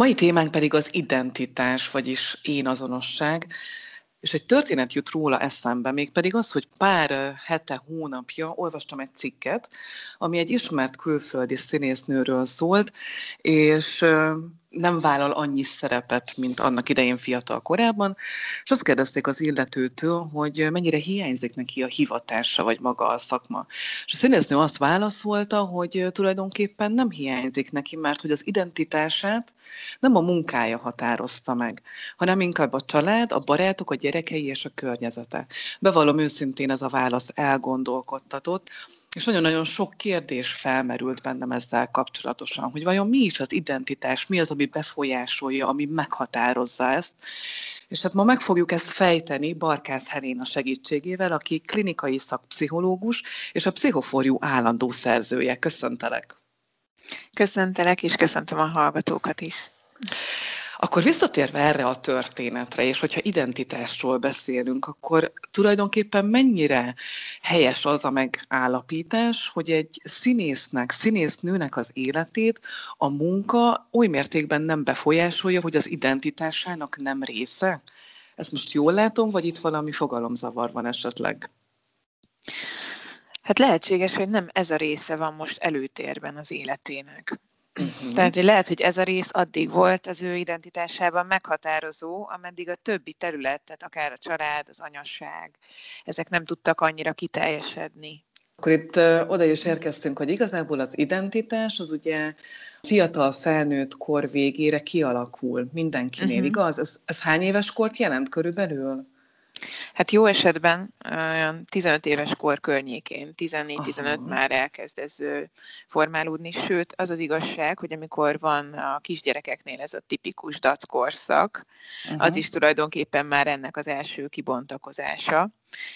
Mai témánk pedig az identitás, vagyis én azonosság. És egy történet jut róla eszembe, mégpedig az, hogy pár hete, hónapja olvastam egy cikket, ami egy ismert külföldi színésznőről szólt, és nem vállal annyi szerepet, mint annak idején fiatal korában, és azt kérdezték az illetőtől, hogy mennyire hiányzik neki a hivatása, vagy maga a szakma. És a színésznő azt válaszolta, hogy tulajdonképpen nem hiányzik neki, mert hogy az identitását nem a munkája határozta meg, hanem inkább a család, a barátok, a gyerekei és a környezete. Bevallom őszintén, ez a válasz elgondolkodtatott, és nagyon-nagyon sok kérdés felmerült bennem ezzel kapcsolatosan, hogy vajon mi is az identitás, mi az, ami befolyásolja, ami meghatározza ezt. És hát ma meg fogjuk ezt fejteni Barkász Helena segítségével, aki klinikai szakpszichológus és a Pszichoforjú állandó szerzője. Köszöntelek! Köszöntelek, és köszöntöm a hallgatókat is. Akkor visszatérve erre a történetre, és hogyha identitásról beszélünk, akkor tulajdonképpen mennyire helyes az a megállapítás, hogy egy színésznek, színésznőnek az életét a munka oly mértékben nem befolyásolja, hogy az identitásának nem része? Ezt most jól látom, vagy itt valami fogalomzavar van esetleg? Hát lehetséges, hogy nem ez a része van most előtérben az életének. Uh-huh. Tehát hogy lehet, hogy ez a rész addig volt az ő identitásában meghatározó, ameddig a többi terület, tehát akár a család, az anyasság, ezek nem tudtak annyira kiteljesedni. Akkor itt oda is érkeztünk, hogy igazából az identitás az ugye fiatal felnőtt kor végére kialakul mindenkinél, uh-huh. igaz? Ez, ez hány éves kort jelent körülbelül? Hát jó esetben olyan 15 éves kor környékén, 14-15 már elkezd ez formálódni, sőt az az igazság, hogy amikor van a kisgyerekeknél ez a tipikus dac korszak, uh-huh. az is tulajdonképpen már ennek az első kibontakozása,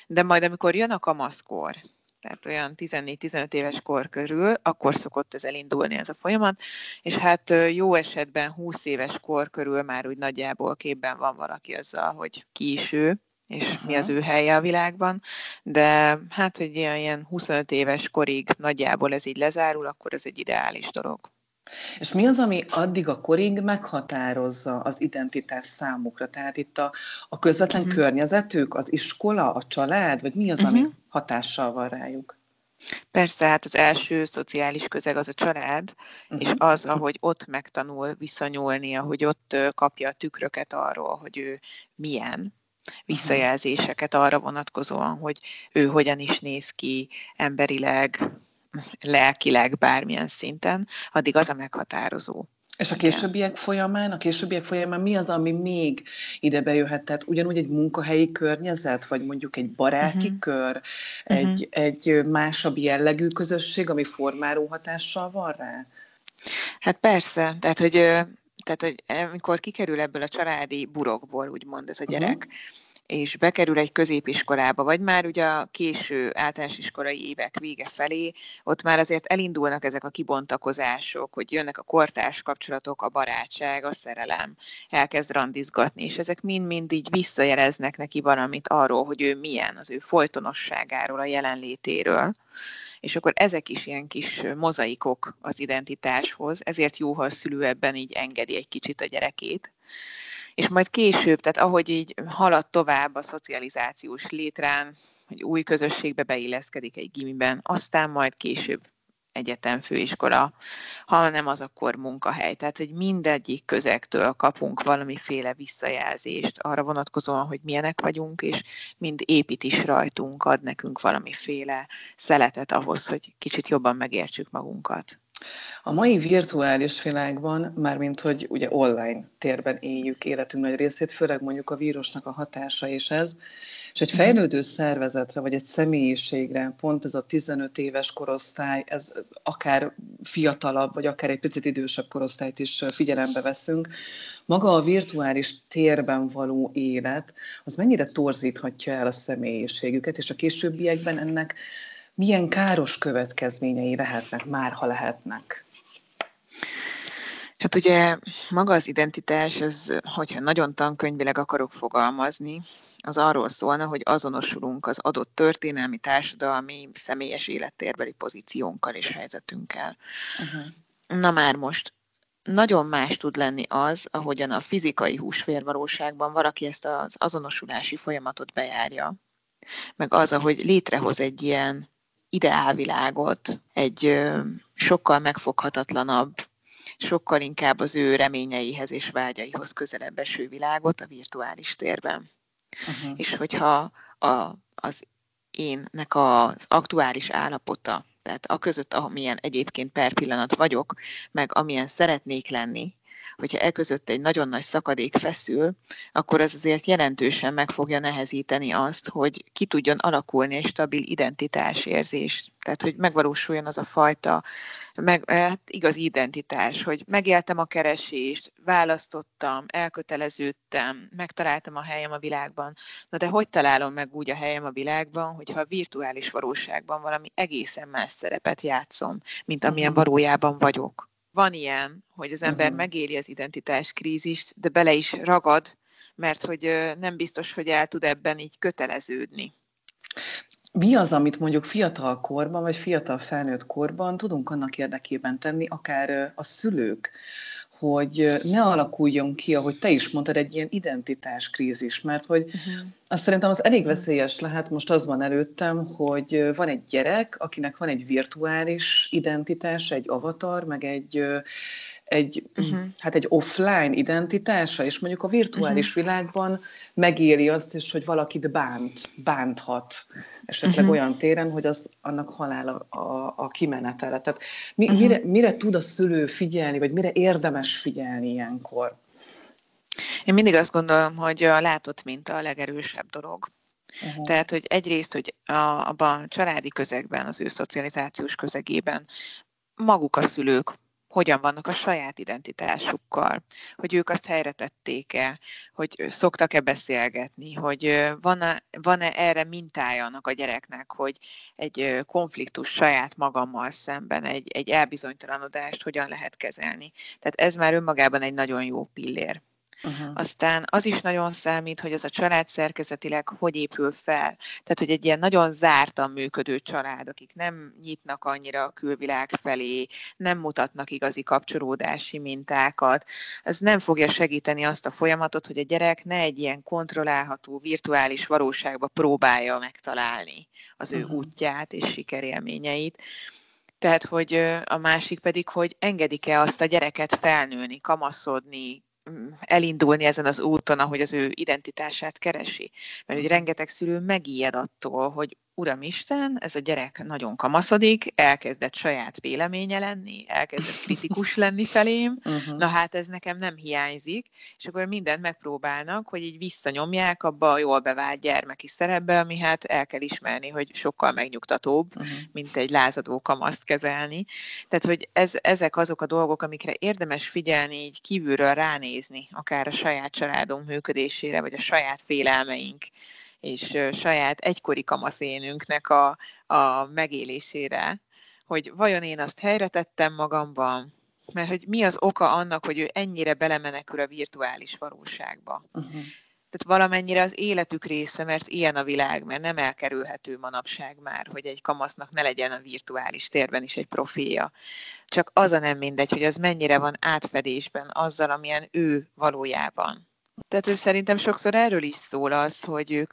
de majd amikor jön a kamaszkor, tehát olyan 14-15 éves kor körül, akkor szokott ez elindulni ez a folyamat, és hát jó esetben 20 éves kor körül már úgy nagyjából képben van valaki azzal, hogy ki is ő, és uh-huh. mi az ő helye a világban, de hát, hogy ilyen, ilyen 25 éves korig nagyjából ez így lezárul, akkor ez egy ideális dolog. És mi az, ami addig a korig meghatározza az identitás számukra? Tehát itt a, a közvetlen uh-huh. környezetük, az iskola, a család, vagy mi az, uh-huh. ami mhm. hatással van rájuk? Persze, hát az első szociális közeg az a család, uh-huh. és az, ahogy ott megtanul viszonyulni, ahogy ott kapja a tükröket arról, hogy ő milyen, visszajelzéseket arra vonatkozóan, hogy ő hogyan is néz ki emberileg, lelkileg, bármilyen szinten, addig az a meghatározó. És a későbbiek folyamán, a későbbiek folyamán mi az, ami még ide bejöhet? Tehát ugyanúgy egy munkahelyi környezet, vagy mondjuk egy baráti uh-huh. kör, uh-huh. egy, egy másabb jellegű közösség, ami formáló hatással van rá? Hát persze, tehát hogy tehát, hogy amikor kikerül ebből a családi burokból, úgymond ez a gyerek, uh-huh. és bekerül egy középiskolába, vagy már ugye a késő általános iskolai évek vége felé, ott már azért elindulnak ezek a kibontakozások, hogy jönnek a kortárs kapcsolatok, a barátság, a szerelem, elkezd randizgatni, és ezek mind-mind így visszajeleznek neki valamit arról, hogy ő milyen, az ő folytonosságáról, a jelenlétéről és akkor ezek is ilyen kis mozaikok az identitáshoz, ezért jó, ha a szülő ebben így engedi egy kicsit a gyerekét. És majd később, tehát ahogy így halad tovább a szocializációs létrán, hogy új közösségbe beilleszkedik egy gimiben, aztán majd később egyetem, főiskola, ha nem az, akkor munkahely. Tehát, hogy mindegyik közegtől kapunk valamiféle visszajelzést arra vonatkozóan, hogy milyenek vagyunk, és mind épít is rajtunk, ad nekünk valamiféle szeletet ahhoz, hogy kicsit jobban megértsük magunkat. A mai virtuális világban, mármint hogy ugye online térben éljük életünk nagy részét, főleg mondjuk a vírusnak a hatása és ez, és egy fejlődő szervezetre, vagy egy személyiségre, pont ez a 15 éves korosztály, ez akár fiatalabb, vagy akár egy picit idősebb korosztályt is figyelembe veszünk, maga a virtuális térben való élet, az mennyire torzíthatja el a személyiségüket, és a későbbiekben ennek milyen káros következményei lehetnek, már ha lehetnek? Hát ugye maga az identitás, az, hogyha nagyon tankönyvileg akarok fogalmazni, az arról szólna, hogy azonosulunk az adott történelmi, társadalmi, személyes élettérbeli pozíciónkkal és helyzetünkkel. Uh-huh. Na már most nagyon más tud lenni az, ahogyan a fizikai húsvérvalóságban valaki ezt az azonosulási folyamatot bejárja, meg az, ahogy létrehoz egy ilyen ideálvilágot, egy sokkal megfoghatatlanabb, sokkal inkább az ő reményeihez és vágyaihoz közelebb eső világot a virtuális térben. Uh-huh. És hogyha a, az énnek az aktuális állapota tehát a között, amilyen egyébként per pillanat vagyok, meg amilyen szeretnék lenni, hogyha e között egy nagyon nagy szakadék feszül, akkor az azért jelentősen meg fogja nehezíteni azt, hogy ki tudjon alakulni egy stabil identitásérzés. Tehát, hogy megvalósuljon az a fajta meg, hát igaz identitás, hogy megéltem a keresést, választottam, elköteleződtem, megtaláltam a helyem a világban. Na de hogy találom meg úgy a helyem a világban, hogyha a virtuális valóságban valami egészen más szerepet játszom, mint amilyen mhm. valójában vagyok? Van ilyen, hogy az ember uh-huh. megéli az identitás krízist, de bele is ragad, mert hogy nem biztos, hogy el tud ebben így köteleződni. Mi az, amit mondjuk fiatal korban, vagy fiatal felnőtt korban tudunk annak érdekében tenni, akár a szülők, hogy ne alakuljon ki, ahogy te is mondtad, egy ilyen identitáskrízis, mert hogy uh-huh. azt szerintem az elég veszélyes lehet, most az van előttem, hogy van egy gyerek, akinek van egy virtuális identitás, egy avatar, meg egy egy, uh-huh. hát egy offline identitása, és mondjuk a virtuális uh-huh. világban megéli azt is, hogy valakit bánt, bánthat esetleg uh-huh. olyan téren, hogy az annak halál a, a, a kimenetele. Tehát mi, uh-huh. mire, mire tud a szülő figyelni, vagy mire érdemes figyelni ilyenkor? Én mindig azt gondolom, hogy a látott minta a legerősebb dolog. Uh-huh. Tehát, hogy egyrészt, hogy a, abban a családi közegben, az ő szocializációs közegében maguk a szülők hogyan vannak a saját identitásukkal, hogy ők azt helyre tették-e, hogy szoktak-e beszélgetni, hogy van-e, van-e erre mintája annak a gyereknek, hogy egy konfliktus saját magammal szemben, egy, egy elbizonytalanodást hogyan lehet kezelni. Tehát ez már önmagában egy nagyon jó pillér. Uh-huh. Aztán az is nagyon számít, hogy az a család szerkezetileg hogy épül fel. Tehát, hogy egy ilyen nagyon zártan működő család, akik nem nyitnak annyira a külvilág felé, nem mutatnak igazi kapcsolódási mintákat, ez nem fogja segíteni azt a folyamatot, hogy a gyerek ne egy ilyen kontrollálható virtuális valóságba próbálja megtalálni az ő uh-huh. útját és sikerélményeit. Tehát, hogy a másik pedig, hogy engedik-e azt a gyereket felnőni, kamaszodni, elindulni ezen az úton, ahogy az ő identitását keresi. Mert hogy rengeteg szülő megijed attól, hogy Uramisten, ez a gyerek nagyon kamaszodik, elkezdett saját véleménye lenni, elkezdett kritikus lenni felém, uh-huh. na hát ez nekem nem hiányzik, és akkor mindent megpróbálnak, hogy így visszanyomják abba a jól bevált gyermeki szerepbe, ami hát el kell ismerni, hogy sokkal megnyugtatóbb, uh-huh. mint egy lázadó kamaszt kezelni. Tehát, hogy ez, ezek azok a dolgok, amikre érdemes figyelni, így kívülről ránézni, akár a saját családunk működésére, vagy a saját félelmeink és saját egykori kamaszénünknek a, a megélésére, hogy vajon én azt helyre tettem magamban, mert hogy mi az oka annak, hogy ő ennyire belemenekül a virtuális valóságba. Uh-huh. Tehát valamennyire az életük része, mert ilyen a világ, mert nem elkerülhető manapság már, hogy egy kamasznak ne legyen a virtuális térben is egy profilja. Csak az a nem mindegy, hogy az mennyire van átfedésben azzal, amilyen ő valójában. Tehát ez szerintem sokszor erről is szól az, hogy ők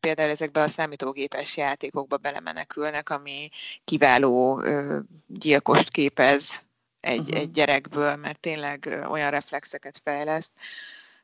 például ezekbe a számítógépes játékokba belemenekülnek, ami kiváló gyilkost képez egy, uh-huh. egy gyerekből, mert tényleg olyan reflexeket fejleszt,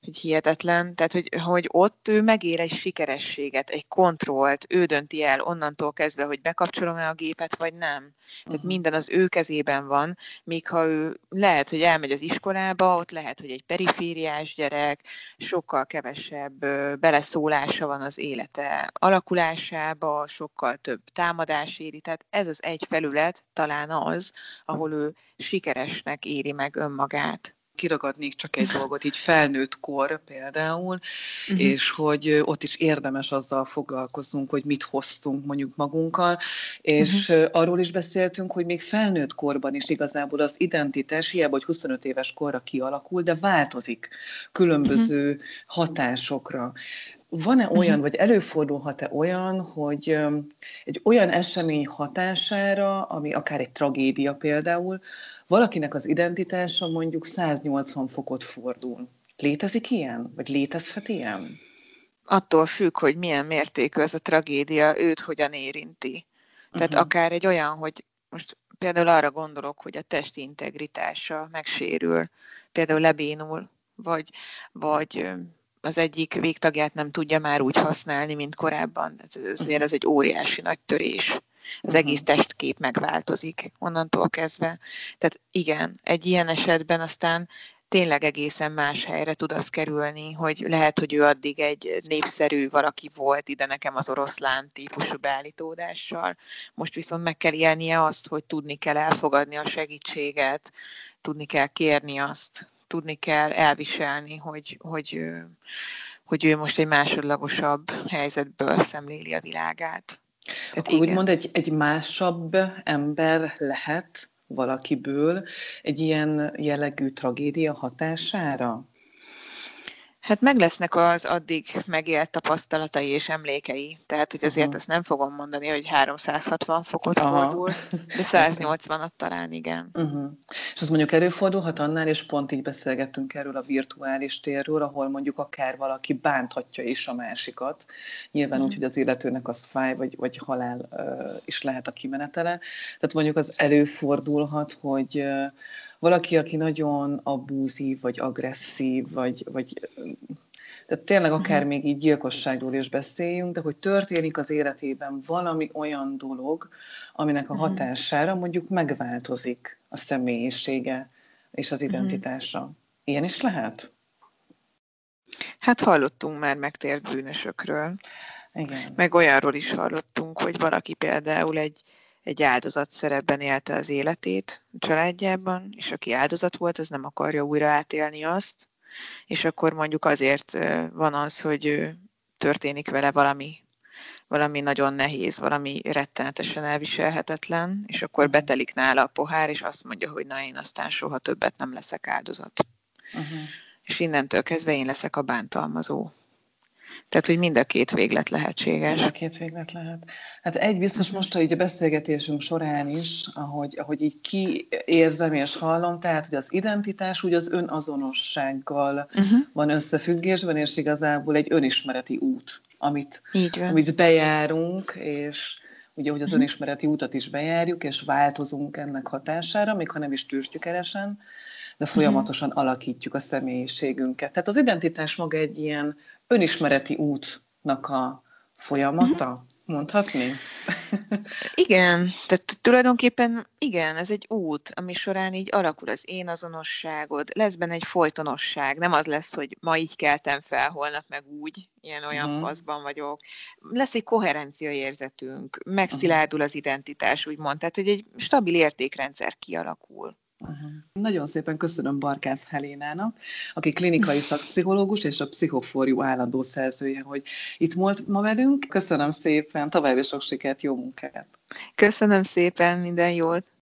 hogy hihetetlen, tehát hogy, hogy ott ő megér egy sikerességet, egy kontrollt, ő dönti el onnantól kezdve, hogy bekapcsolom-e a gépet, vagy nem. Tehát uh-huh. minden az ő kezében van, míg ha ő lehet, hogy elmegy az iskolába, ott lehet, hogy egy perifériás gyerek, sokkal kevesebb beleszólása van az élete alakulásába, sokkal több támadás éri, tehát ez az egy felület talán az, ahol ő sikeresnek éri meg önmagát kiragadnék csak egy dolgot, így felnőtt kor például, uh-huh. és hogy ott is érdemes azzal foglalkozzunk, hogy mit hoztunk mondjuk magunkkal, és uh-huh. arról is beszéltünk, hogy még felnőtt korban is igazából az identitás, hiába, hogy 25 éves korra kialakul, de változik különböző uh-huh. hatásokra van-e mhm. olyan, vagy előfordulhat-e olyan, hogy egy olyan esemény hatására, ami akár egy tragédia például, valakinek az identitása mondjuk 180 fokot fordul. Létezik ilyen? Vagy létezhet ilyen? Attól függ, hogy milyen mértékű ez a tragédia, őt hogyan érinti. Tehát uh-huh. akár egy olyan, hogy most például arra gondolok, hogy a testi integritása megsérül, például lebénul, vagy, vagy az egyik végtagját nem tudja már úgy használni, mint korábban. Ez, ez, uh-huh. ez egy óriási nagy törés. Az uh-huh. egész testkép megváltozik onnantól kezdve. Tehát igen, egy ilyen esetben aztán tényleg egészen más helyre tud az kerülni, hogy lehet, hogy ő addig egy népszerű valaki volt ide nekem az oroszlán típusú beállítódással. Most viszont meg kell élnie azt, hogy tudni kell elfogadni a segítséget, tudni kell kérni azt, tudni kell elviselni, hogy, hogy, hogy ő most egy másodlagosabb helyzetből szemléli a világát. Tehát Akkor igen. úgymond egy, egy másabb ember lehet valakiből egy ilyen jellegű tragédia hatására? Hát meg lesznek az addig megélt tapasztalatai és emlékei. Tehát, hogy azért uh-huh. ezt nem fogom mondani, hogy 360 fokot Aha. fordul, de 180-at talán igen. Uh-huh. És az mondjuk előfordulhat annál, és pont így beszélgettünk erről a virtuális térről, ahol mondjuk akár valaki bánthatja is a másikat. Nyilván uh-huh. úgy, hogy az illetőnek az fáj, vagy, vagy halál uh, is lehet a kimenetele. Tehát mondjuk az előfordulhat, hogy uh, valaki, aki nagyon abúzív, vagy agresszív, vagy, vagy tehát tényleg akár uh-huh. még így gyilkosságról is beszéljünk, de hogy történik az életében valami olyan dolog, aminek a mhm. hatására mondjuk megváltozik a személyisége és az mhm. identitása. Ilyen is lehet? Hát hallottunk már megtért bűnösökről. Igen. Meg olyanról is hallottunk, hogy valaki például egy egy áldozat szerepben élte az életét a családjában, és aki áldozat volt, az nem akarja újra átélni azt, és akkor mondjuk azért van az, hogy történik vele valami, valami nagyon nehéz, valami rettenetesen elviselhetetlen, és akkor uh-huh. betelik nála a pohár, és azt mondja, hogy na én aztán soha többet nem leszek áldozat. Uh-huh. És innentől kezdve én leszek a bántalmazó. Tehát, hogy mind a két véglet lehetséges. Mind a két véglet lehet. Hát egy biztos most, hogy a beszélgetésünk során is, ahogy, ahogy így kiérzem és hallom, tehát, hogy az identitás úgy az önazonossággal uh-huh. van összefüggésben, és igazából egy önismereti út, amit, amit bejárunk, és ugye, hogy az uh-huh. önismereti útat is bejárjuk, és változunk ennek hatására, még ha nem is tűztgyökeresen, de folyamatosan uh-huh. alakítjuk a személyiségünket. Tehát az identitás maga egy ilyen önismereti útnak a folyamata, uh-huh. mondhatni? Igen, tehát tulajdonképpen igen, ez egy út, ami során így alakul az én azonosságod, lesz benne egy folytonosság, nem az lesz, hogy ma így keltem fel, holnap meg úgy, ilyen olyan uh-huh. paszban vagyok. Lesz egy koherencia érzetünk, megszilárdul az identitás, úgymond, tehát hogy egy stabil értékrendszer kialakul. Uh-huh. Nagyon szépen köszönöm Barkász Helénának, aki klinikai szakpszichológus és a Pszichoforjú állandó szerzője, hogy itt volt ma velünk. Köszönöm szépen, további sok sikert, jó munkát! Köszönöm szépen, minden jót!